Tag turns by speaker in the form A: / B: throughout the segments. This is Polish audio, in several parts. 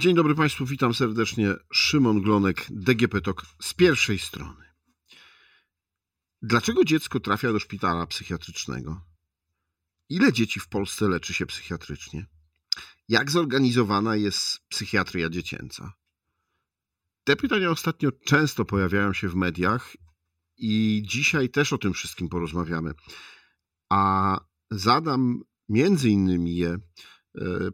A: Dzień dobry Państwu, witam serdecznie. Szymon Glonek, DGP TOK z pierwszej strony. Dlaczego dziecko trafia do szpitala psychiatrycznego? Ile dzieci w Polsce leczy się psychiatrycznie? Jak zorganizowana jest psychiatria dziecięca? Te pytania ostatnio często pojawiają się w mediach i dzisiaj też o tym wszystkim porozmawiamy. A zadam między innymi je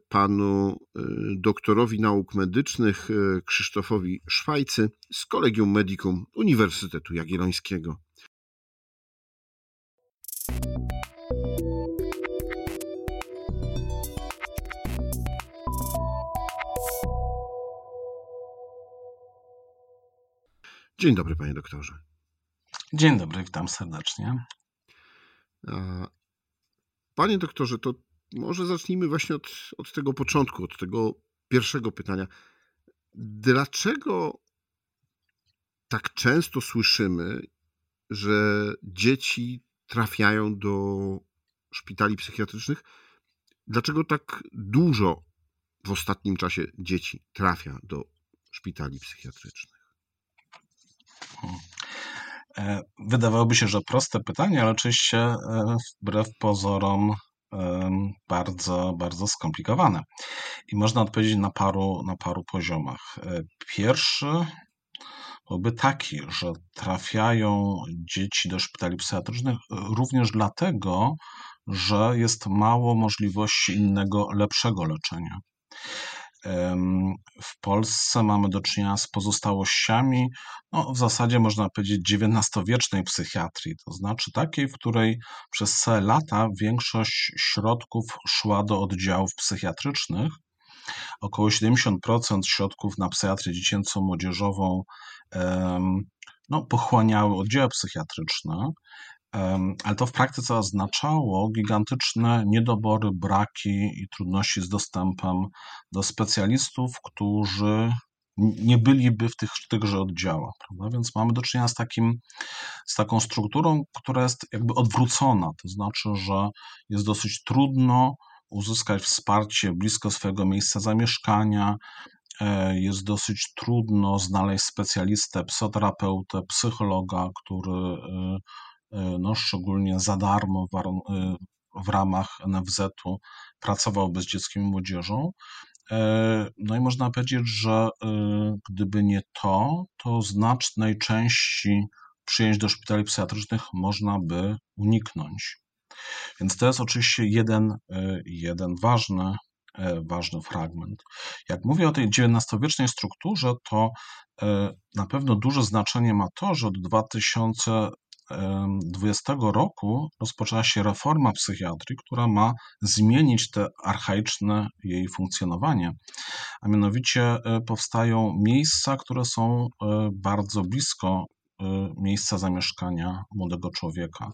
A: panu e, doktorowi nauk medycznych e, Krzysztofowi Szwajcy z Kolegium Medicum Uniwersytetu Jagiellońskiego. Dzień dobry, panie doktorze.
B: Dzień dobry, witam serdecznie.
A: Panie doktorze, to może zacznijmy właśnie od, od tego początku, od tego pierwszego pytania. Dlaczego tak często słyszymy, że dzieci trafiają do szpitali psychiatrycznych? Dlaczego tak dużo w ostatnim czasie dzieci trafia do szpitali psychiatrycznych?
B: E, wydawałoby się, że proste pytanie, ale oczywiście e, wbrew pozorom bardzo, bardzo skomplikowane. I można odpowiedzieć na paru, na paru poziomach. E, pierwszy byłby taki, że trafiają dzieci do szpitali psychiatrycznych również dlatego, że jest mało możliwości innego, lepszego leczenia. W Polsce mamy do czynienia z pozostałościami, no, w zasadzie można powiedzieć XIX-wiecznej psychiatrii, to znaczy takiej, w której przez całe lata większość środków szła do oddziałów psychiatrycznych. Około 70% środków na psychiatrię dziecięcą, młodzieżową no, pochłaniały oddziały psychiatryczne ale to w praktyce oznaczało gigantyczne niedobory, braki i trudności z dostępem do specjalistów, którzy nie byliby w tych, tychże oddziałach. Prawda? Więc mamy do czynienia z, takim, z taką strukturą, która jest jakby odwrócona. To znaczy, że jest dosyć trudno uzyskać wsparcie blisko swojego miejsca zamieszkania. E, jest dosyć trudno znaleźć specjalistę, psychoterapeutę, psychologa, który e, no, szczególnie za darmo w, e, ramach NFZ-u pracowałby z dzieckiem i młodzieżą. E, no i można powiedzieć, że gdyby nie to, to znacznej części przyjęć do szpitali psychiatrycznych można by uniknąć. Więc to jest oczywiście jeden, jeden ważny, ważny fragment. Jak mówię o tej XIX-wiecznej strukturze, to na pewno duże znaczenie ma to, że od 2000 2020 roku rozpoczęła się reforma psychiatrii, która ma zmienić te archaiczne jej funkcjonowanie. A mianowicie e, powstają miejsca, które są e, bardzo blisko miejsca zamieszkania młodego człowieka.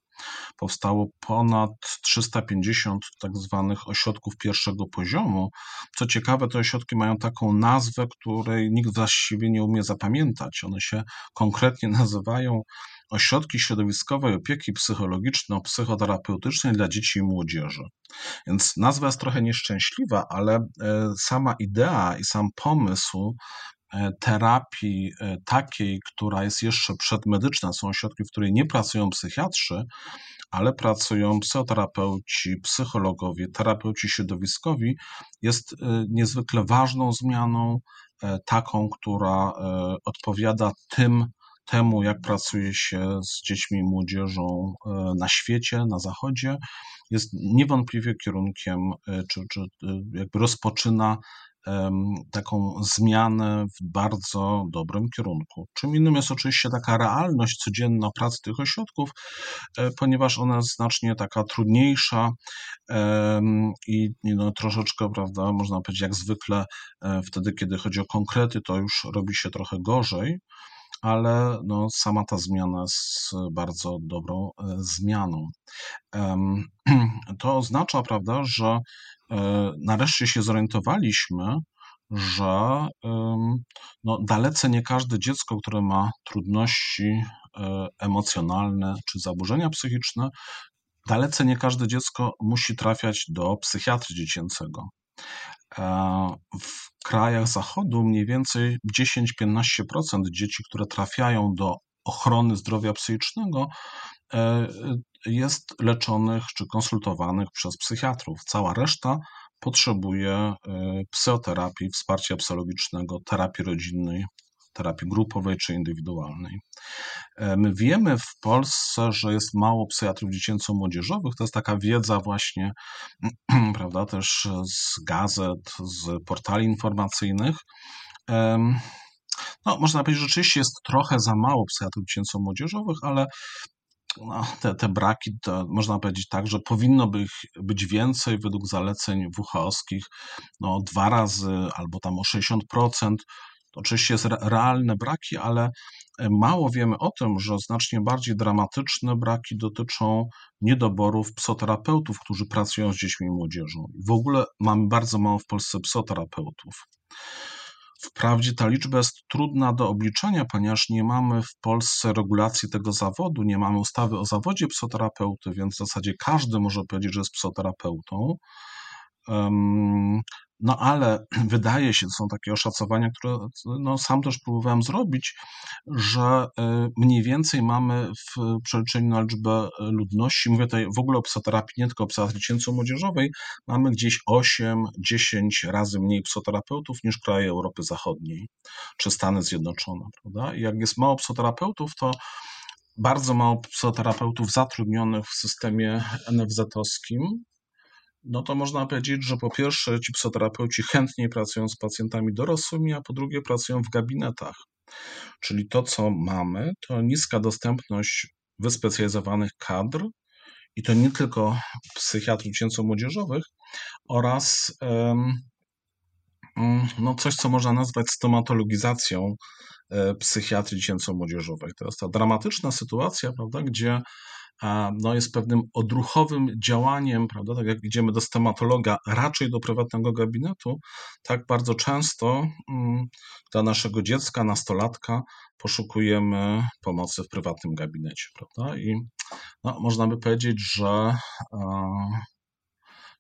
B: Powstało ponad 350 tak zwanych ośrodków pierwszego poziomu. Co ciekawe, te ośrodki mają taką nazwę, której nikt właściwie nie umie zapamiętać. One się konkretnie nazywają ośrodki środowiskowej opieki psychologiczno-psychoterapeutycznej dla dzieci i młodzieży. Więc nazwa jest trochę nieszczęśliwa, ale e, sama idea i sam pomysł terapii e, takiej, która jest jeszcze przedmedyczna, są ośrodki, w której nie pracują psychiatrzy, ale pracują psychoterapeuci, psychologowie, terapeuci środowiskowi, jest niezwykle ważną zmianą, taką, która odpowiada tym temu, jak pracuje się z dziećmi i młodzieżą e, na świecie, na Zachodzie, jest niewątpliwie kierunkiem, e, czy, czy e, jakby rozpoczyna taką zmianę w bardzo dobrym kierunku. Czym innym jest oczywiście taka realność codzienna pracy tych ośrodków, ponieważ ona jest znacznie taka trudniejsza i no, troszeczkę, prawda, można powiedzieć, jak zwykle wtedy, kiedy chodzi o konkrety, to już robi się trochę gorzej ale no, sama ta zmiana jest bardzo dobrą e, zmianą. To oznacza, prawda, że e, nareszcie się zorientowaliśmy, że no, dalece nie każde dziecko, które ma trudności e, emocjonalne czy zaburzenia psychiczne, dalece nie każde dziecko musi trafiać do psychiatry dziecięcego. w krajach zachodu mniej więcej 10-15% dzieci, które trafiają do ochrony zdrowia psychicznego, e, jest leczonych czy konsultowanych przez psychiatrów. Cała reszta potrzebuje e, psychoterapii, wsparcia psychologicznego, terapii rodzinnej, terapii grupowej czy indywidualnej. E, my wiemy w Polsce, że jest mało psychiatrów dziecięco-młodzieżowych. To jest taka wiedza właśnie, prawda, też z gazet, z portali informacyjnych. No, można powiedzieć, że rzeczywiście jest trochę za mało psychiatrów dziecięco-młodzieżowych, ale no, te, te braki, to można powiedzieć tak, że powinno by być więcej według zaleceń WHO-skich, no dwa razy albo tam o 60%. To oczywiście jest realne braki, ale e, mało wiemy o tym, że znacznie bardziej dramatyczne braki dotyczą niedoborów psoterapeutów, którzy pracują z dziećmi i młodzieżą. W ogóle mamy bardzo mało w Polsce psoterapeutów. Wprawdzie ta liczba jest trudna do obliczenia, ponieważ nie mamy w Polsce regulacji tego zawodu, nie mamy ustawy o zawodzie psoterapeuty, więc w zasadzie każdy może powiedzieć, że jest psoterapeutą. No ale wydaje się, to są takie oszacowania, które no, sam też próbowałem zrobić, że e, mniej więcej mamy w przeliczeniu na liczbę ludności, mówię tutaj w ogóle o psoterapii, nie tylko o psoterapii dziecięco-młodzieżowej, mamy gdzieś 8-10 razy mniej psoterapeutów niż kraje Europy Zachodniej czy Stany Zjednoczone. Prawda? I jak jest mało psoterapeutów, to bardzo mało psoterapeutów zatrudnionych w systemie NFZ-owskim, no to można powiedzieć, że po pierwsze ci psychoterapeuci chętniej pracują z pacjentami dorosłymi, a po drugie pracują w gabinetach. Czyli to, co mamy, to niska dostępność wyspecjalizowanych kadr i to nie tylko psychiatrów dziecięco-młodzieżowych oraz no coś, co można nazwać stomatologizacją e, psychiatrii dziecięco-młodzieżowej. To jest ta dramatyczna sytuacja, prawda, gdzie no, jest pewnym odruchowym działaniem, prawda? Tak jak idziemy do stomatologa, raczej do prywatnego gabinetu, tak bardzo często mm, dla naszego dziecka, nastolatka poszukujemy pomocy w prywatnym gabinecie, prawda? I no, można by powiedzieć, że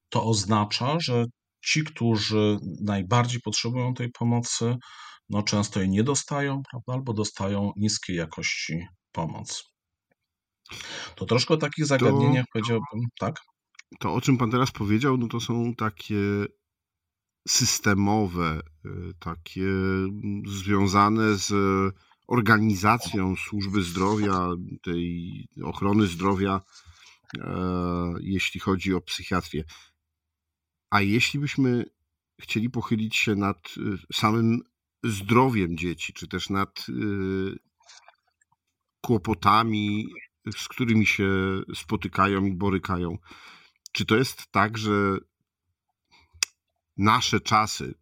B: to oznacza, że ci, którzy najbardziej potrzebują tej pomocy, no często jej nie dostają, prawda? Albo dostają niskiej jakości pomoc. To troszkę o takich zagadnieniach to, powiedziałbym, tak?
A: To, o czym pan teraz powiedział, no to są takie systemowe, y, takie związane z organizacją służby zdrowia, tej ochrony zdrowia, e, jeśli chodzi o psychiatrię. A jeśli byśmy chcieli pochylić się nad y, samym zdrowiem dzieci, czy też nad y, kłopotami z którymi się spotykają i borykają. Czy to jest tak, że nasze czasy,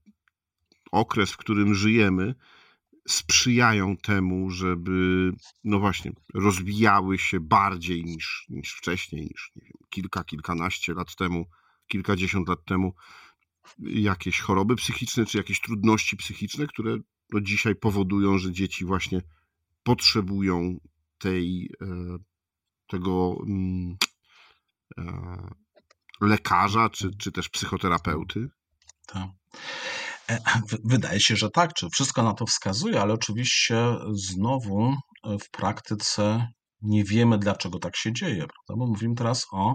A: okres, w którym żyjemy, sprzyjają temu, żeby, no właśnie, rozwijały się bardziej niż, niż wcześniej, niż nie wiem, kilka, kilkanaście lat temu, kilkadziesiąt lat temu, jakieś choroby psychiczne czy jakieś trudności psychiczne, które no dzisiaj powodują, że dzieci właśnie potrzebują tej e, tego mm, e, lekarza, czy, czy też psychoterapeuty?
B: Tak. E, wydaje się, że tak, czy wszystko na to wskazuje, ale oczywiście znowu e, w praktyce nie wiemy, dlaczego tak się dzieje, prawda? bo mówimy teraz o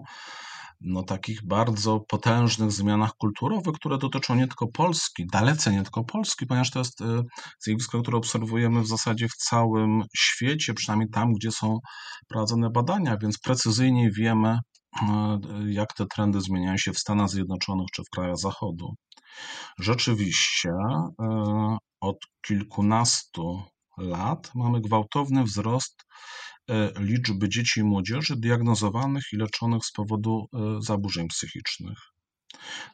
B: no, takich bardzo potężnych zmianach kulturowych, które dotyczą nie tylko Polski, dalece nie tylko Polski, ponieważ to jest e, zjawisko, które obserwujemy w zasadzie w całym świecie, przynajmniej tam, gdzie są prowadzone badania, więc precyzyjnie wiemy, e, jak te trendy zmieniają się w Stanach Zjednoczonych czy w krajach Zachodu. Rzeczywiście e, od kilkunastu lat mamy gwałtowny wzrost liczby dzieci i młodzieży diagnozowanych i leczonych z powodu e, zaburzeń psychicznych.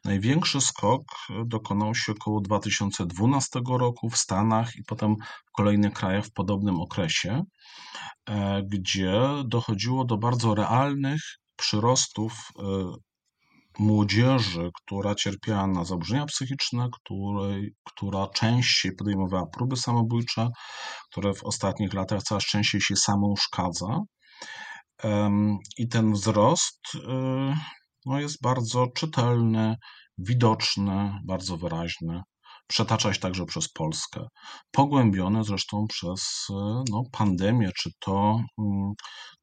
B: Największy skok e, dokonał się około 2012 roku w Stanach i potem w kolejnych krajach w podobnym okresie, gdzie dochodziło do bardzo realnych przyrostów młodzieży, która cierpiała na zaburzenia psychiczne, której, która częściej podejmowała próby samobójcze, które w ostatnich latach coraz częściej się samouszkadza. I ten wzrost y, no, jest bardzo czytelny, widoczne, bardzo wyraźne, przetaczać także przez Polskę. Pogłębione zresztą przez no, pandemię, czy to, mm,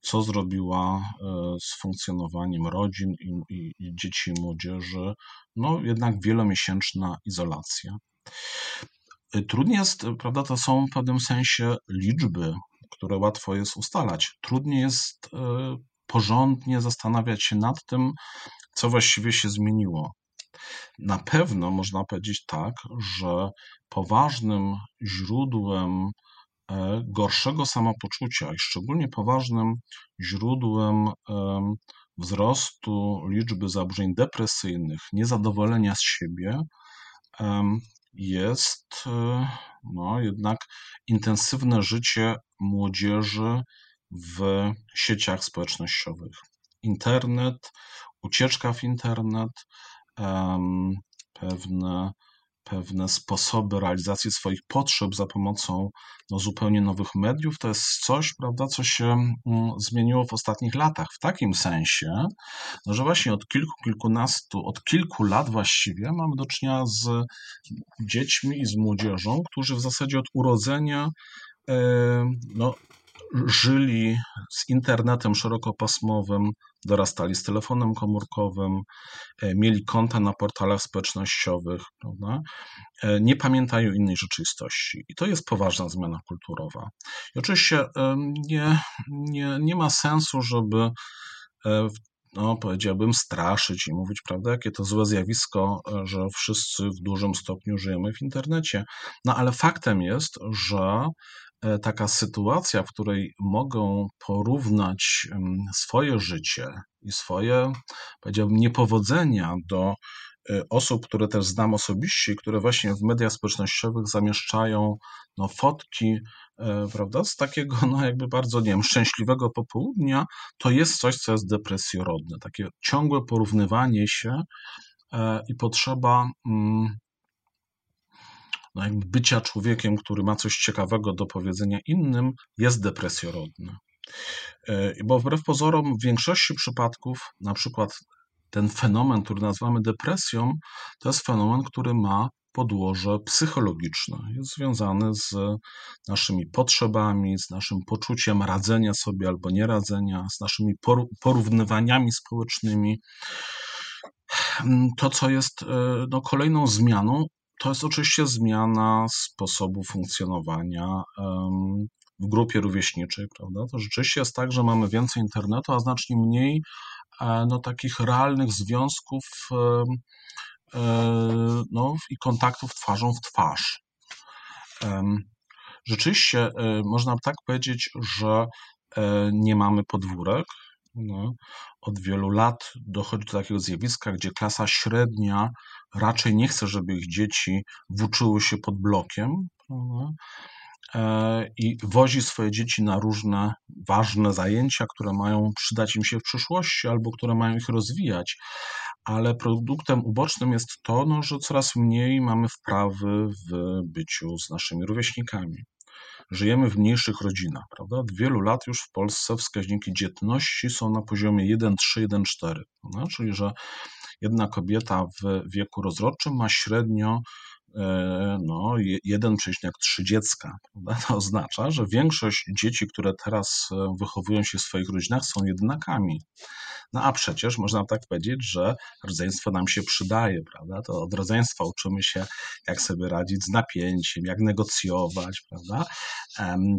B: co zrobiła z funkcjonowaniem rodzin i, i, i dzieci i młodzieży, no jednak wielomiesięczna izolacja. Trudniej jest, prawda, to są w pewnym sensie liczby, które łatwo jest ustalać. Trudniej jest e, porządnie zastanawiać się nad tym, co właściwie się zmieniło. Na pewno można powiedzieć tak, że poważnym źródłem e, gorszego samopoczucia i szczególnie poważnym źródłem wzrostu liczby zaburzeń depresyjnych, niezadowolenia z siebie jest e, no, jednak intensywne życie młodzieży w sieciach społecznościowych. Internet, ucieczka w internet, pewne pewne sposoby realizacji swoich potrzeb za pomocą no, zupełnie nowych mediów, to jest coś, prawda, co się mm, zmieniło w ostatnich latach. W takim sensie, no, że właśnie od kilku, kilkunastu, od kilku lat właściwie mamy do czynienia z dziećmi i z młodzieżą, którzy w zasadzie od urodzenia no, żyli z internetem szerokopasmowym, dorastali z telefonem komórkowym, e, mieli konta na portalach społecznościowych, prawda? E, nie pamiętają innej rzeczywistości. I to jest poważna zmiana kulturowa. I oczywiście nie, nie, nie ma sensu, żeby e, no, powiedziałbym, straszyć i mówić, prawda, jakie to złe zjawisko, że wszyscy w dużym stopniu żyjemy w internecie. No ale faktem jest, że E, taka sytuacja, w której mogą porównać swoje życie i swoje, powiedziałbym, niepowodzenia do e, osób, które też znam osobiście, które właśnie w mediach społecznościowych zamieszczają no, fotki, e, prawda, z takiego, no jakby bardzo, nie wiem, szczęśliwego popołudnia, to jest coś, co jest depresjorodne. Takie ciągłe porównywanie się i potrzeba mm, no jakby bycia człowiekiem, który ma coś ciekawego do powiedzenia innym, jest depresjorodny. E, bo wbrew pozorom, w większości przypadków, na przykład ten fenomen, który nazywamy depresją, to jest fenomen, który ma podłoże psychologiczne. Jest związany z naszymi potrzebami, z naszym poczuciem radzenia sobie albo nieradzenia, z naszymi porównywaniami społecznymi. To, co jest e, no, kolejną zmianą, to jest oczywiście zmiana sposobu funkcjonowania w grupie rówieśniczej, prawda? To rzeczywiście jest tak, że mamy więcej internetu, a znacznie mniej e, no, takich realnych związków e, no, i kontaktów twarzą w twarz. Rzeczywiście e, można tak powiedzieć, że nie mamy podwórek, no, od wielu lat dochodzi do takiego zjawiska, gdzie klasa średnia raczej nie chce, żeby ich dzieci włóczyły się pod blokiem? E, i wozi swoje dzieci na różne ważne zajęcia, które mają przydać im się w przyszłości albo które mają ich rozwijać. Ale produktem ubocznym jest to, no, że coraz mniej mamy wprawy w byciu z naszymi rówieśnikami żyjemy w mniejszych rodzinach, prawda? Od wielu lat już w Polsce wskaźniki dzietności są na poziomie 1,3, 1,4, czyli że jedna kobieta w wieku rozrodczym ma średnio e, no, 1,3 dziecka. Prawda? To oznacza, że większość dzieci, które teraz e, wychowują się w swoich rodzinach, są jednakami. No a przecież można tak powiedzieć, że rodzeństwo nam się przydaje, prawda? To od rodzeństwa uczymy się, jak sobie radzić z napięciem, jak negocjować, prawda?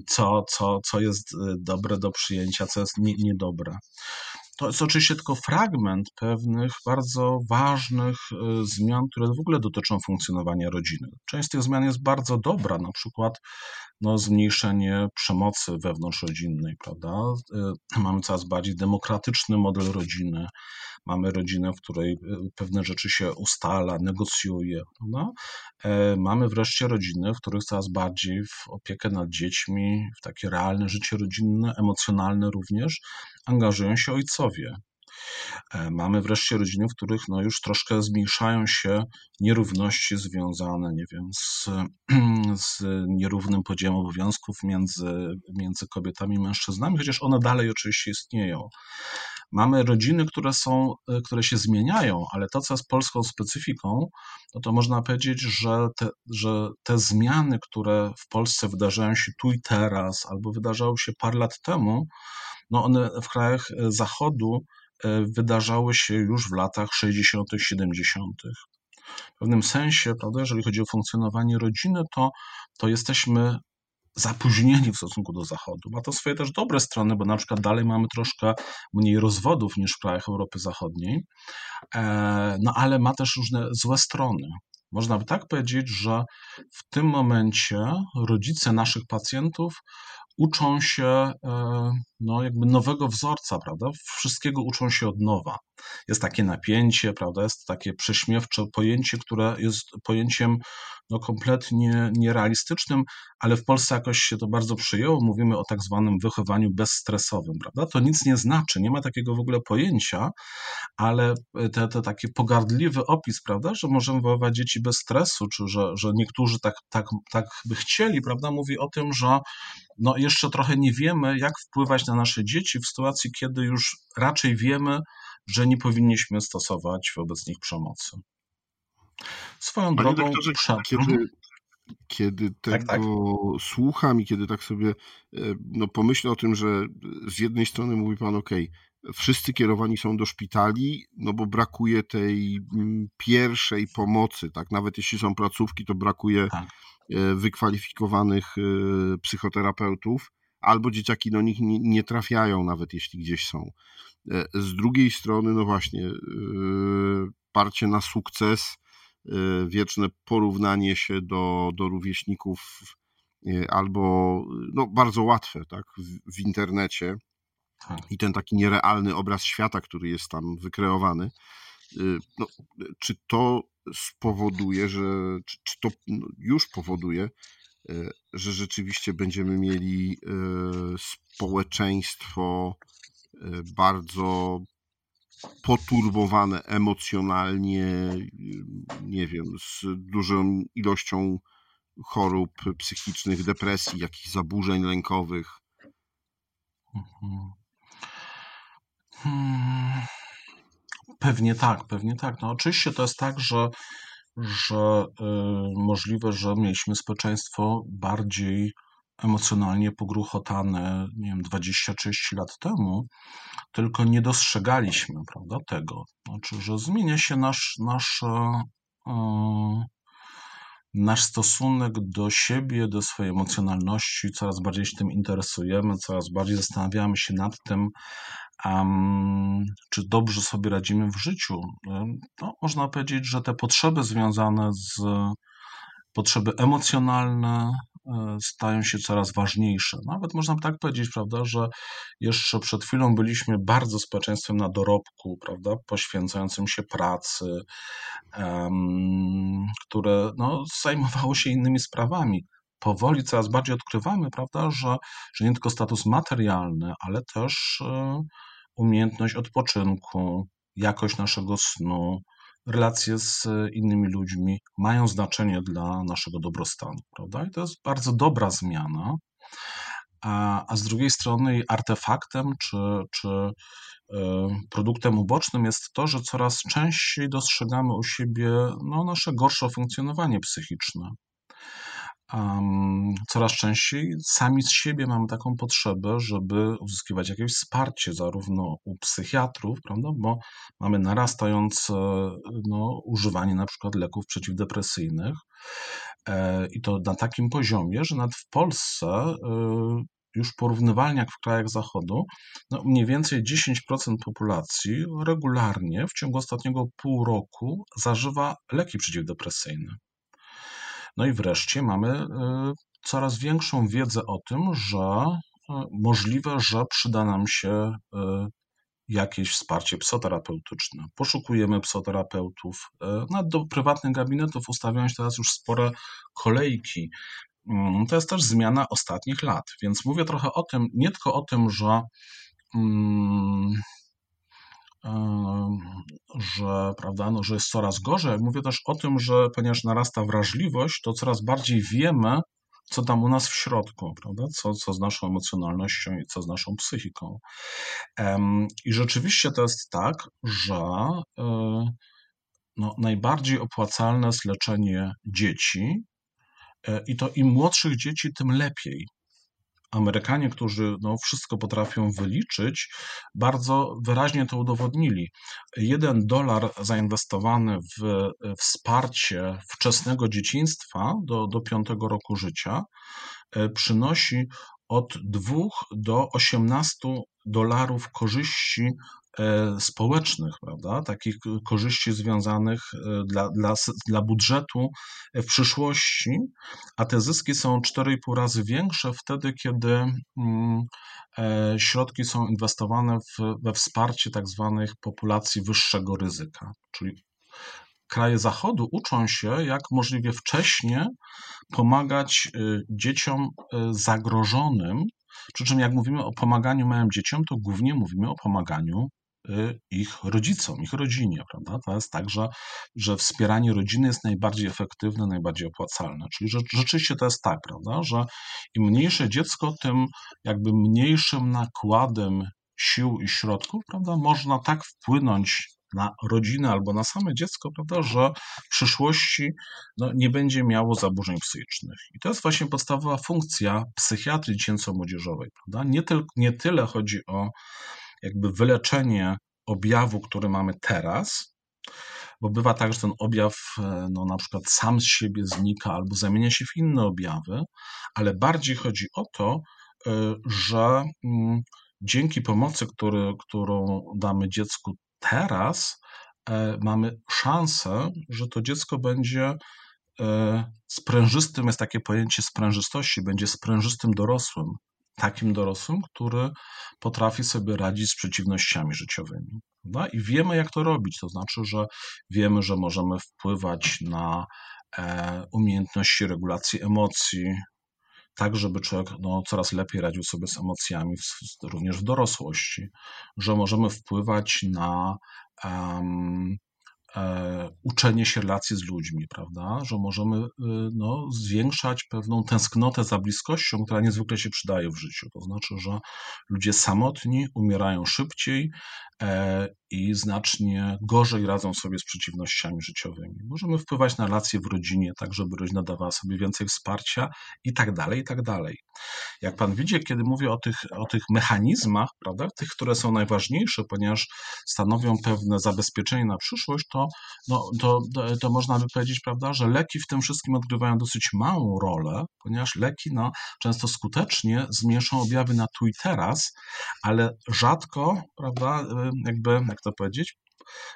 B: Co, co, co jest e, dobre do przyjęcia, co jest nie, niedobre. To jest oczywiście tylko fragment pewnych bardzo ważnych e, zmian, które w ogóle dotyczą funkcjonowania rodziny. Część z tych zmian jest bardzo dobra, na przykład no, zmniejszenie przemocy wewnątrzrodzinnej, prawda? E, mamy coraz bardziej demokratyczny model rodziny, mamy rodzinę, w której e, pewne rzeczy się ustala, negocjuje, prawda? Mamy wreszcie rodziny, w których coraz bardziej w opiekę nad dziećmi, w takie realne życie rodzinne, emocjonalne również, angażują się ojcowie. E, mamy wreszcie rodziny, w których no już troszkę zmniejszają się nierówności związane, nie wiem, z, z nierównym podziałem obowiązków między, między kobietami i mężczyznami, chociaż one dalej oczywiście istnieją. Mamy rodziny, które są, e, które się zmieniają, ale to, co jest polską specyfiką, no to można powiedzieć, że te, że te zmiany, które w Polsce wydarzają się tu i teraz, albo wydarzały się parę lat temu, no one w krajach e, Zachodu wydarzały się już w latach 60., 70. W pewnym sensie, prawda, jeżeli chodzi o funkcjonowanie rodziny, to, to jesteśmy zapóźnieni w stosunku do Zachodu. Ma to swoje też dobre strony, bo na przykład dalej mamy troszkę mniej rozwodów niż w krajach Europy Zachodniej, e, no ale ma też różne złe strony. Można by tak powiedzieć, że w tym momencie rodzice naszych pacjentów uczą się e, no, jakby nowego wzorca, prawda? Wszystkiego uczą się od nowa. Jest takie napięcie, prawda? Jest takie prześmiewcze pojęcie, które jest pojęciem no, kompletnie nierealistycznym, ale w Polsce jakoś się to bardzo przyjęło. Mówimy o tak zwanym wychowaniu bezstresowym, prawda? To nic nie znaczy, nie ma takiego w ogóle pojęcia, ale te, te taki pogardliwy opis, prawda, że możemy wychować dzieci bez stresu, czy że, że niektórzy tak, tak, tak by chcieli, prawda, mówi o tym, że no jeszcze trochę nie wiemy, jak wpływać na nasze dzieci w sytuacji, kiedy już raczej wiemy, że nie powinniśmy stosować wobec nich przemocy.
A: Swoją Panie drogą. Doktorze, kiedy, mhm. kiedy tego tak, tak. słucham i kiedy tak sobie e, no, pomyślę o tym, że z jednej strony mówi Pan, OK, wszyscy kierowani są do szpitali, no bo brakuje tej mm, pierwszej pomocy, tak? Nawet jeśli są placówki, to brakuje tak. E, wykwalifikowanych e, psychoterapeutów, albo dzieciaki do nich nie, trafiają, nawet jeśli gdzieś są. Z drugiej strony, no właśnie, parcie na sukces wieczne porównanie się do, do rówieśników albo no, bardzo łatwe tak, w, w internecie tak. i ten taki nierealny obraz świata, który jest tam wykreowany. No, czy to spowoduje, że czy, to no, już powoduje, że rzeczywiście będziemy mieli społeczeństwo bardzo poturbowane emocjonalnie, nie wiem, z dużą ilością chorób psychicznych, depresji, jakichś zaburzeń lękowych. Mhm.
B: Hmm. Pewnie tak, pewnie tak. No oczywiście to jest tak, że, że y, możliwe, że mieliśmy społeczeństwo bardziej emocjonalnie pogruchotane, nie wiem, 20-30 lat temu, tylko nie dostrzegaliśmy prawda, tego. Znaczy, że zmienia się nasz, nasz, e, nasz stosunek do siebie, do swojej emocjonalności, coraz bardziej się tym interesujemy, coraz bardziej zastanawiamy się nad tym, um, czy dobrze sobie radzimy w życiu. No, można powiedzieć, że te potrzeby związane z potrzeby emocjonalne, stają się coraz ważniejsze. Nawet można tak powiedzieć, prawda, że jeszcze przed chwilą byliśmy bardzo społeczeństwem na dorobku, prawda, poświęcającym się pracy, um, które no, zajmowało się innymi sprawami. Powoli coraz bardziej odkrywamy, prawda, że, że nie tylko status materialny, ale też e, umiejętność odpoczynku, jakość naszego snu, relacje z innymi ludźmi mają znaczenie dla naszego dobrostanu, prawda? I to jest bardzo dobra zmiana. A, a z drugiej strony artefaktem czy, czy y, produktem ubocznym jest to, że coraz częściej dostrzegamy u siebie no, nasze gorsze funkcjonowanie psychiczne um, coraz częściej sami z siebie mamy taką potrzebę, żeby uzyskiwać jakieś wsparcie, zarówno u psychiatrów, prawda, bo mamy narastające no, używanie na przykład leków przeciwdepresyjnych e, i to na takim poziomie, że nawet w Polsce e, już porównywalnie jak w krajach zachodu, no mniej więcej 10% populacji regularnie w ciągu ostatniego pół roku zażywa leki przeciwdepresyjne. No i wreszcie mamy y, coraz większą wiedzę o tym, że y, możliwe, że przyda nam się y, jakieś wsparcie psoterapeutyczne. Poszukujemy psoterapeutów. Nawet do prywatnych gabinetów ustawiają się teraz już spore kolejki. Mm, to jest też zmiana ostatnich lat, więc mówię trochę o tym, nie tylko o tym, że mm, że, prawda, no, że jest coraz gorzej. Mówię też o tym, że ponieważ narasta wrażliwość, to coraz bardziej wiemy, co tam u nas w środku, prawda? Co, co z naszą emocjonalnością i co z naszą psychiką. I rzeczywiście to jest tak, że e, no, najbardziej opłacalne jest leczenie dzieci e, i to im młodszych dzieci, tym lepiej. Amerykanie, którzy no, wszystko potrafią wyliczyć, bardzo wyraźnie to udowodnili. Jeden dolar zainwestowany w wsparcie wczesnego dzieciństwa do, do piątego roku życia e, przynosi od 2 do 18 dolarów korzyści E, społecznych, prawda? takich korzyści związanych e, dla, dla, dla budżetu w przyszłości, a te zyski są 4,5 razy większe wtedy, kiedy mm, e, środki są inwestowane w, we wsparcie tak zwanych populacji wyższego ryzyka, czyli kraje Zachodu uczą się, jak możliwie wcześnie pomagać dzieciom zagrożonym. Przy czym, jak mówimy o pomaganiu małym dzieciom, to głównie mówimy o pomaganiu ich rodzicom, ich rodzinie, prawda? To jest tak, że, że wspieranie rodziny jest najbardziej efektywne, najbardziej opłacalne. Czyli że, rzeczywiście to jest tak, prawda, że im mniejsze dziecko, tym jakby mniejszym nakładem sił i środków, prawda, można tak wpłynąć na rodzinę albo na same dziecko, prawda, że w przyszłości no, nie będzie miało zaburzeń psychicznych. I to jest właśnie podstawowa funkcja psychiatrii dziecięco-młodzieżowej. Prawda? Nie, tyl, nie tyle chodzi o jakby wyleczenie objawu, który mamy teraz, bo bywa tak, że ten objaw e, no, na przykład sam z siebie znika albo zamienia się w inne objawy, ale bardziej chodzi o to, e, że mm, dzięki pomocy, który, którą damy dziecku teraz, e, mamy szansę, że to dziecko będzie sprężystym, jest takie pojęcie sprężystości, będzie sprężystym dorosłym, takim dorosłym, który potrafi sobie radzić z przeciwnościami życiowymi. Prawda? I wiemy, jak to robić. To znaczy, że wiemy, że możemy wpływać na e, umiejętności regulacji emocji, tak, żeby człowiek no, coraz lepiej radził sobie z emocjami, w, również w dorosłości, że możemy wpływać na um, uczenie się relacji z ludźmi, prawda? Że możemy e, no, zwiększać pewną tęsknotę za bliskością, która niezwykle się przydaje w życiu. To znaczy, że ludzie samotni umierają szybciej, E, i znacznie gorzej radzą sobie z przeciwnościami życiowymi. Możemy wpływać na relacje w rodzinie, tak żeby rodzina dawała sobie więcej wsparcia i tak dalej, i tak dalej. Jak pan widzi, kiedy mówię o tych, o tych mechanizmach, prawda, tych, które są najważniejsze, ponieważ stanowią pewne zabezpieczenie na przyszłość, to, no, to, to, można by powiedzieć, prawda, że leki w tym wszystkim odgrywają dosyć małą rolę, ponieważ leki no, często skutecznie zmniejszą objawy na tu i teraz, ale rzadko, prawda, jakby, jak to powiedzieć,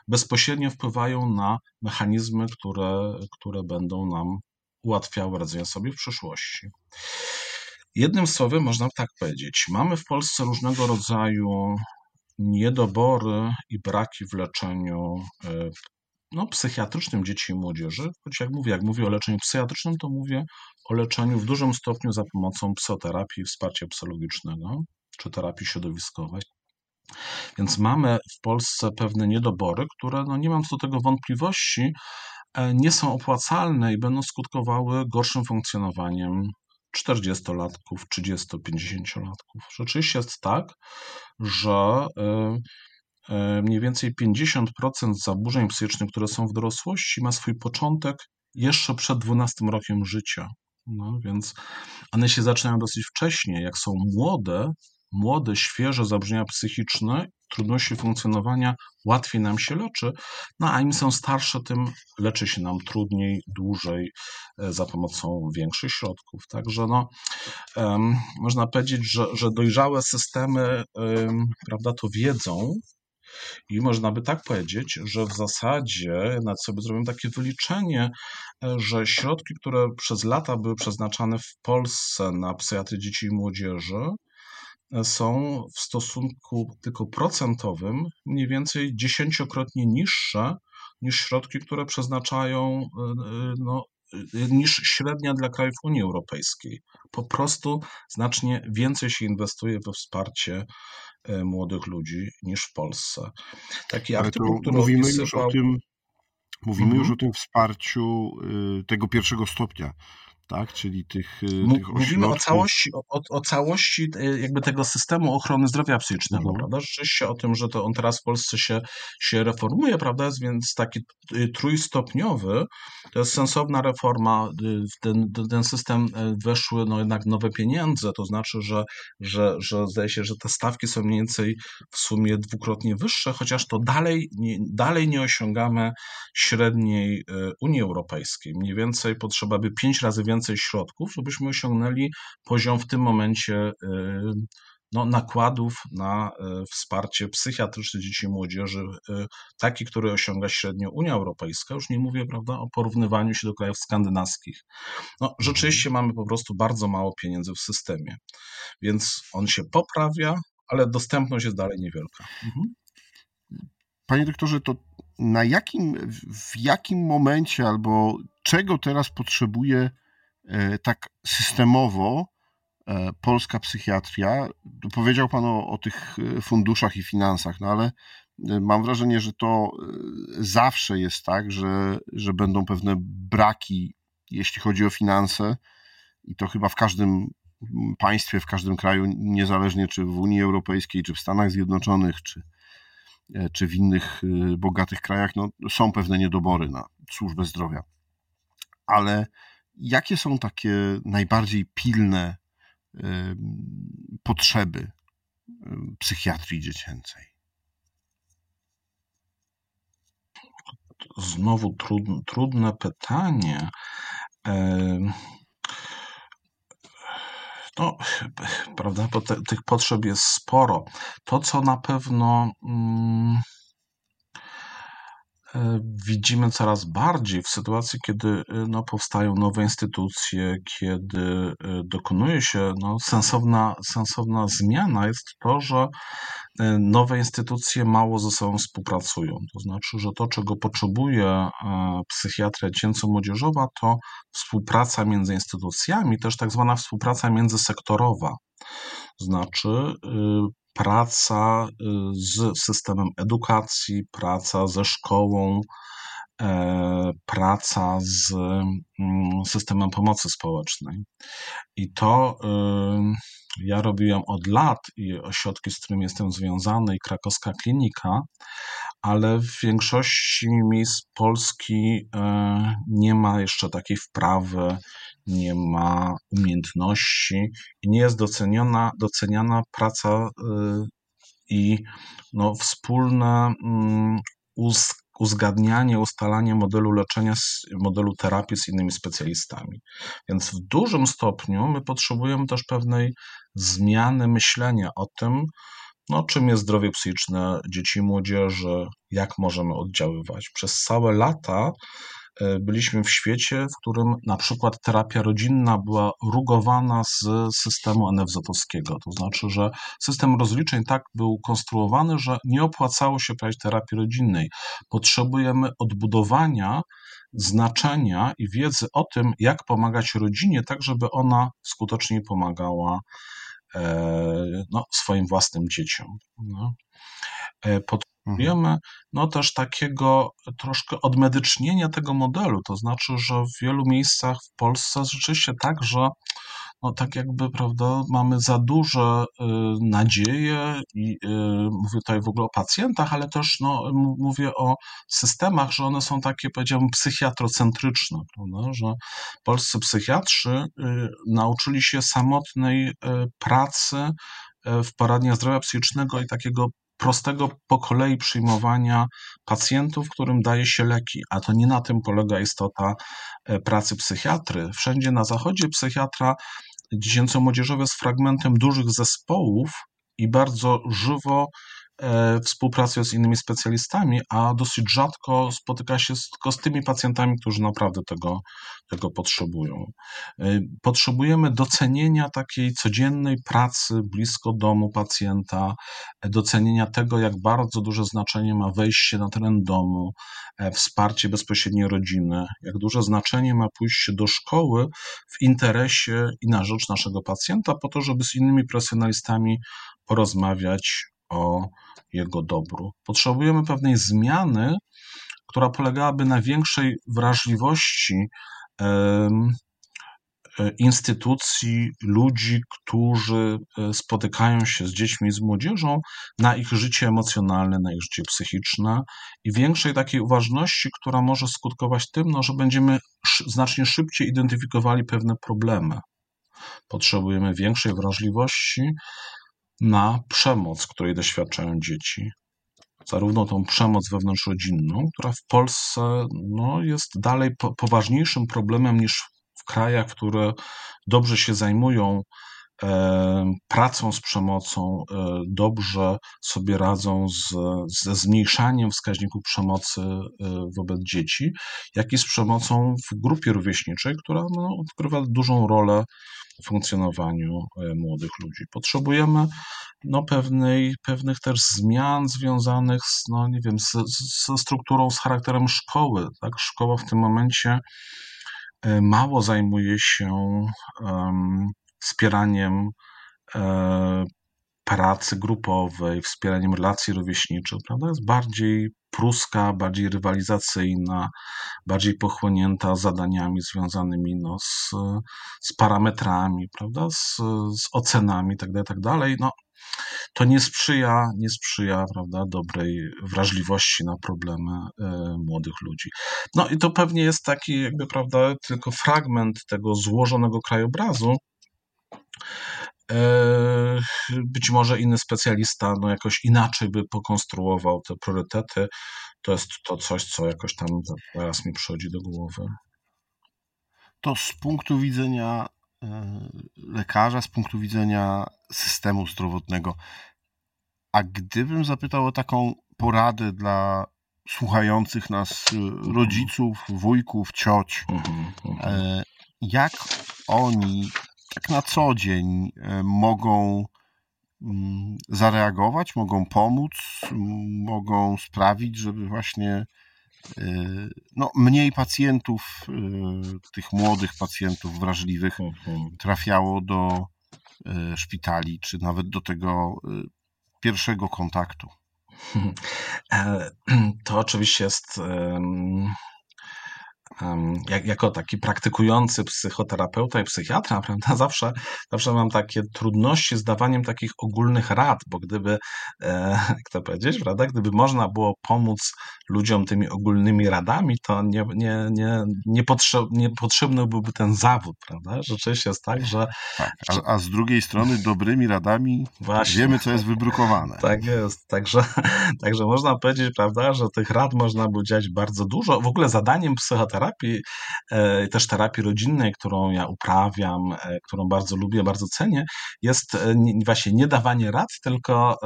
B: bezpośrednio wpływają na mechanizmy, które, które będą nam ułatwiały radzenie sobie w przyszłości. Jednym słowem można tak powiedzieć, mamy w Polsce różnego rodzaju niedobory i braki w leczeniu e, no, psychiatrycznym dzieci i młodzieży. Choć jak mówię, jak mówię o leczeniu psychiatrycznym, to mówię o leczeniu w dużym stopniu za pomocą psychoterapii wsparcia psychologicznego czy terapii środowiskowej. Więc mamy w Polsce pewne niedobory, które, no nie mam co do tego wątpliwości, e, nie są opłacalne i będą skutkowały gorszym funkcjonowaniem 40-latków, 30-50-latków. Rzeczywiście jest tak, że e, e, mniej więcej 50% zaburzeń psychicznych, które są w dorosłości, ma swój początek jeszcze przed 12 rokiem życia. No, więc one się zaczynają dosyć wcześnie. Jak są młode, młode, świeże zaburzenia psychiczne, trudności funkcjonowania, łatwiej nam się leczy, no a im są starsze, tym leczy się nam trudniej, dłużej, e, za pomocą większych środków. Także no, um, można powiedzieć, że, że dojrzałe systemy um, prawda, to wiedzą, i można by tak powiedzieć, że w zasadzie, nawet sobie zrobiłem takie wyliczenie, e, że środki, które przez lata były przeznaczane w Polsce na psychiatrię dzieci i młodzieży, są w stosunku tylko procentowym mniej więcej dziesięciokrotnie niższe niż środki, które przeznaczają e, e, no, e, niż średnia dla krajów Unii Europejskiej. Po prostu znacznie więcej się inwestuje we wsparcie młodych ludzi niż w Polsce.
A: Taki artykuł, który mówimy opisywał... już o tym, Mówimy mhm. już o tym wsparciu y, tego pierwszego stopnia tak? Czyli tych, y, tych
B: Mówimy o całości, o, o, całości y, jakby tego systemu ochrony zdrowia psychicznego, mhm. prawda? Rzeczywiście o tym, że to on teraz w Polsce się, się reformuje, prawda? Więc taki y, trójstopniowy, to jest sensowna reforma. W ten, ten system weszły no jednak nowe pieniądze, to znaczy, że, że, że zdaje się, że te stawki są mniej więcej w sumie dwukrotnie wyższe, chociaż to dalej nie, dalej nie osiągamy średniej Unii Europejskiej. Mniej więcej potrzeba by pięć razy więcej więcej środków, żebyśmy osiągnęli poziom w tym momencie y, no, nakładów na y, wsparcie psychiatryczne dzieci i młodzieży, y, taki, który osiąga średnio Unia Europejska. Już nie mówię prawda, o porównywaniu się do krajów skandynawskich. No, mhm. rzeczywiście mamy po prostu bardzo mało pieniędzy w systemie, więc on się poprawia, ale dostępność jest dalej niewielka. Mhm.
A: Panie doktorze, to na jakim, w jakim momencie albo czego teraz potrzebuje tak systemowo e, polska psychiatria. Powiedział Pan o, o, tych e, funduszach i finansach, no ale mam wrażenie, że to zawsze jest tak, że, że będą pewne braki, jeśli chodzi o finanse, i to chyba w każdym państwie, w każdym kraju, niezależnie czy w Unii Europejskiej, czy w Stanach Zjednoczonych, czy, czy w innych bogatych krajach, no, są pewne niedobory na służbę zdrowia. Ale jakie są takie najbardziej pilne potrzeby psychiatrii dziecięcej?
B: Znowu trudne, trudne pytanie. No, prawda, bo te, tych potrzeb jest sporo. To, co na pewno. Mm, widzimy coraz bardziej w sytuacji, kiedy e, no, powstają nowe instytucje, kiedy e, dokonuje się no, sensowna, sensowna zmiana, jest to, że nowe instytucje mało ze sobą współpracują. To znaczy, że to, czego potrzebuje psychiatria dziecięco-młodzieżowa, to współpraca między instytucjami, też tak zwana współpraca międzysektorowa. Znaczy, praca y, z systemem edukacji, praca ze szkołą, e, praca z mm, systemem pomocy społecznej. I to y, ja robiłem od lat i ośrodki, z którymi jestem związany, i krakowska klinika, ale w większości miejsc Polski e, nie ma jeszcze takiej wprawy, nie ma umiejętności i nie jest doceniona, doceniana praca y, i no, wspólne mm, uzgadnianie, ustalanie modelu leczenia, modelu terapii z innymi specjalistami. Więc w dużym stopniu my potrzebujemy też pewnej zmiany myślenia o tym, no, czym jest zdrowie psychiczne dzieci i młodzieży, jak możemy oddziaływać. Przez całe lata byliśmy w świecie, w którym na przykład terapia rodzinna była rugowana z systemu NFZ-owskiego. To znaczy, że system rozliczeń tak był konstruowany, że nie opłacało się prowadzić terapii rodzinnej. Potrzebujemy odbudowania znaczenia i wiedzy o tym, jak pomagać rodzinie, tak żeby ona skuteczniej pomagała e, no, swoim własnym dzieciom. No. E, Potrzebujemy mhm. no, też takiego troszkę odmedycznienia tego modelu, to znaczy, że w wielu miejscach w Polsce rzeczywiście tak, że no tak jakby, prawda, mamy za duże y, nadzieje i y, mówię tutaj w ogóle o pacjentach, ale też no, mówię o systemach, że one są takie, powiedziałbym, psychiatrocentryczne, prawda, że polscy psychiatrzy y, nauczyli się samotnej pracy w poradniach zdrowia psychicznego i takiego prostego po kolei przyjmowania pacjentów, którym daje się leki, a to nie na tym polega istota e, pracy psychiatry. Wszędzie na zachodzie psychiatra dziecięco-młodzieżowy jest fragmentem dużych zespołów i bardzo żywo E, współpracuje z innymi specjalistami, a dosyć rzadko spotyka się z, tylko z tymi pacjentami, którzy naprawdę tego, tego potrzebują. E, potrzebujemy docenienia takiej codziennej pracy blisko domu pacjenta, e, docenienia tego, jak bardzo duże znaczenie ma wejście na teren domu, wsparcie bezpośredniej rodziny, jak duże znaczenie ma pójście do szkoły w interesie i na rzecz naszego pacjenta, po to, żeby z innymi profesjonalistami porozmawiać o jego dobru. Potrzebujemy pewnej zmiany, która polegałaby na większej wrażliwości e, instytucji, ludzi, którzy e, spotykają się z dziećmi i z młodzieżą na ich życie emocjonalne, na ich życie psychiczne i większej takiej uważności, która może skutkować tym, no, że będziemy znacznie szybciej identyfikowali pewne problemy. Potrzebujemy większej wrażliwości na przemoc, której doświadczają dzieci. Zarówno tą przemoc wewnątrzrodzinną, która w Polsce no, jest dalej po, poważniejszym problemem niż w krajach, które dobrze się zajmują pracą z przemocą, e, dobrze sobie radzą z, ze zmniejszaniem wskaźników przemocy e, wobec dzieci, jak i z przemocą w grupie rówieśniczej, która no, odgrywa dużą rolę w funkcjonowaniu e, młodych ludzi. Potrzebujemy no, pewnej, pewnych też zmian związanych z, no, nie wiem, ze strukturą, z charakterem szkoły. Tak? Szkoła w tym momencie e, mało zajmuje się um, wspieraniem e, pracy grupowej, wspieraniem relacji rówieśniczych, prawda? Jest bardziej pruska, bardziej rywalizacyjna, bardziej pochłonięta zadaniami związanymi no, z, z parametrami, prawda? Z, z ocenami itd., tak itd. Tak no, to nie sprzyja, nie sprzyja prawda, dobrej wrażliwości na problemy y, młodych ludzi. No i to pewnie jest taki jakby, prawda, tylko fragment tego złożonego krajobrazu, być może inny specjalista no jakoś inaczej by pokonstruował te priorytety. To jest to coś, co jakoś tam teraz mi przychodzi do głowy.
A: To z punktu widzenia e, lekarza, z punktu widzenia systemu zdrowotnego. A gdybym zapytał o taką poradę dla słuchających nas e, rodziców, wujków, cioć, mhm, mhm. Jak oni tak na co dzień mogą mm, zareagować, mogą pomóc, mogą sprawić, żeby właśnie Y, no, mniej pacjentów, y, tych młodych pacjentów wrażliwych mhm. trafiało do szpitali, czy nawet do tego pierwszego kontaktu.
B: E, to oczywiście jest jako taki praktykujący psychoterapeuta i psychiatra, prawda, zawsze, zawsze mam takie trudności z dawaniem takich ogólnych rad, bo gdyby, e, jak to powiedzieć, prawda, gdyby można było pomóc ludziom tymi ogólnymi radami, to nie, nie, nie, nie, potrzeb, nie potrzebny byłby ten zawód, prawda? Rzeczywiście jest tak, że...
A: Tak, a, a z drugiej strony dobrymi radami Właśnie. wiemy, co jest wybrukowane.
B: Tak jest, także, także można powiedzieć, prawda, że tych rad można by udzielać bardzo dużo. W ogóle zadaniem psychoterapii, e, też terapii rodzinnej, którą ja uprawiam, e, którą bardzo lubię, bardzo cenię, jest e, właśnie nie dawanie rad, tylko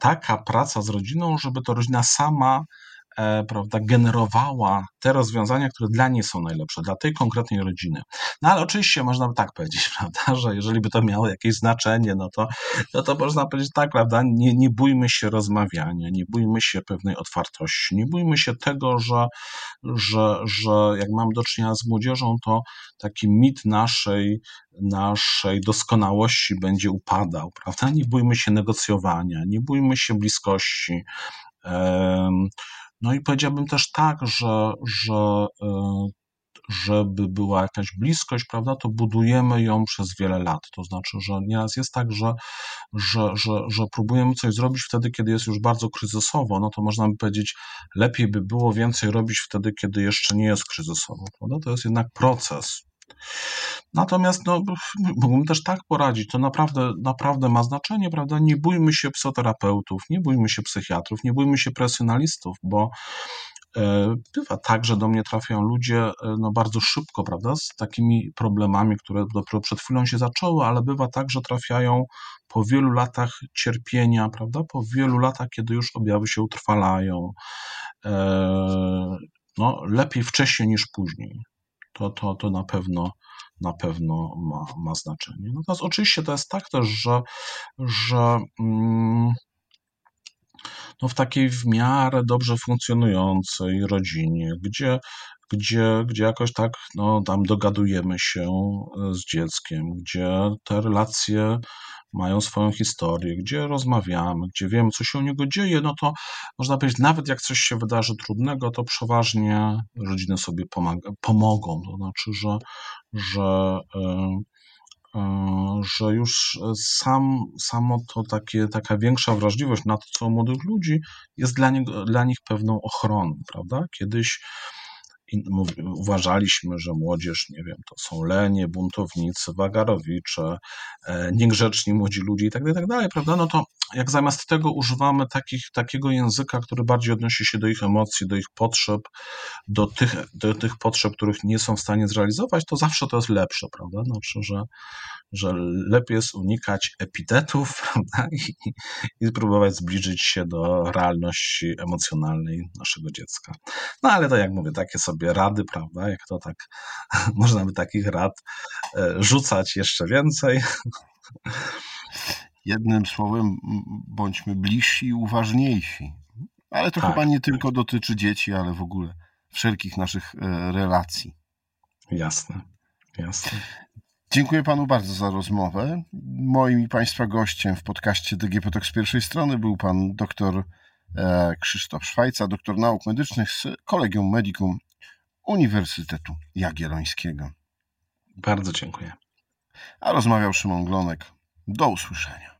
B: taka praca z rodziną, żeby to rodzina sama prawda, generowała te rozwiązania, które dla niej są najlepsze, dla tej konkretnej rodziny. No ale oczywiście można by tak powiedzieć, prawda, że jeżeli by to miało jakieś znaczenie, no to, no to można powiedzieć tak, prawda, nie, nie bójmy się rozmawiania, nie bójmy się pewnej otwartości, nie bójmy się tego, że, że, że jak mam do czynienia z młodzieżą, to taki mit naszej, naszej doskonałości będzie upadał, prawda? Nie bójmy się negocjowania, nie bójmy się bliskości. No i powiedziałbym też tak, że, że e, żeby była jakaś bliskość, prawda, to budujemy ją przez wiele lat. To znaczy, że nieraz jest tak, że, że, że, że próbujemy coś zrobić wtedy, kiedy jest już bardzo kryzysowo, no to można by powiedzieć, lepiej by było więcej robić wtedy, kiedy jeszcze nie jest kryzysowo, prawda? To jest jednak proces. Natomiast no, mógłbym też tak poradzić, to naprawdę, naprawdę ma znaczenie, prawda? Nie bójmy się psychoterapeutów, nie bójmy się psychiatrów, nie bójmy się presjonalistów, bo e, bywa tak, że do mnie trafiają ludzie e, no, bardzo szybko, prawda, z takimi problemami, które dopiero przed chwilą się zaczęły, ale bywa tak, że trafiają po wielu latach cierpienia, prawda, po wielu latach, kiedy już objawy się utrwalają. E, no, lepiej wcześniej niż później to, to, to na pewno na pewno ma, ma znaczenie. Natomiast oczywiście to jest tak też, że, że mm, no w takiej w miarę dobrze funkcjonującej rodzinie, gdzie, gdzie, gdzie jakoś tak no, tam dogadujemy się z dzieckiem, gdzie te relacje mają swoją historię, gdzie rozmawiamy, gdzie wiemy, co się u niego dzieje, no to można powiedzieć, nawet jak coś się wydarzy trudnego, to przeważnie rodziny sobie pomaga, pomogą. To znaczy, że, że, e, e, że już sam, samo to takie, taka większa wrażliwość na to, co u młodych ludzi, jest dla, niego, dla nich pewną ochroną, prawda? Kiedyś uważaliśmy, że młodzież, nie wiem, to są lenie, buntownicy, wagarowicze, e, niegrzeczni młodzi ludzie i tak dalej, tak prawda? No to jak zamiast tego używamy takich, takiego języka, który bardziej odnosi się do ich emocji, do ich potrzeb, do tych, do tych potrzeb, których nie są w stanie zrealizować, to zawsze to jest lepsze, prawda? Znaczy, że, że lepiej jest unikać epitetów prawda? I, i próbować zbliżyć się do realności emocjonalnej naszego dziecka. No ale to jak mówię, takie sobie rady, prawda? Jak to tak, można by takich rad e, rzucać jeszcze więcej.
A: Jednym słowem, bądźmy bliżsi i uważniejsi. Ale to tak, chyba nie tak. tylko dotyczy dzieci, ale w ogóle wszelkich naszych e, relacji.
B: Jasne, jasne.
A: Dziękuję panu bardzo za rozmowę. Moim i państwa gościem w podcaście DGP Talk z pierwszej strony był pan dr e, Krzysztof Szwajca, doktor nauk medycznych z Kolegium Medicum Uniwersytetu Jagiellońskiego.
B: Bardzo dziękuję.
A: A rozmawiał Szymon Glonek. Do usłyszenia.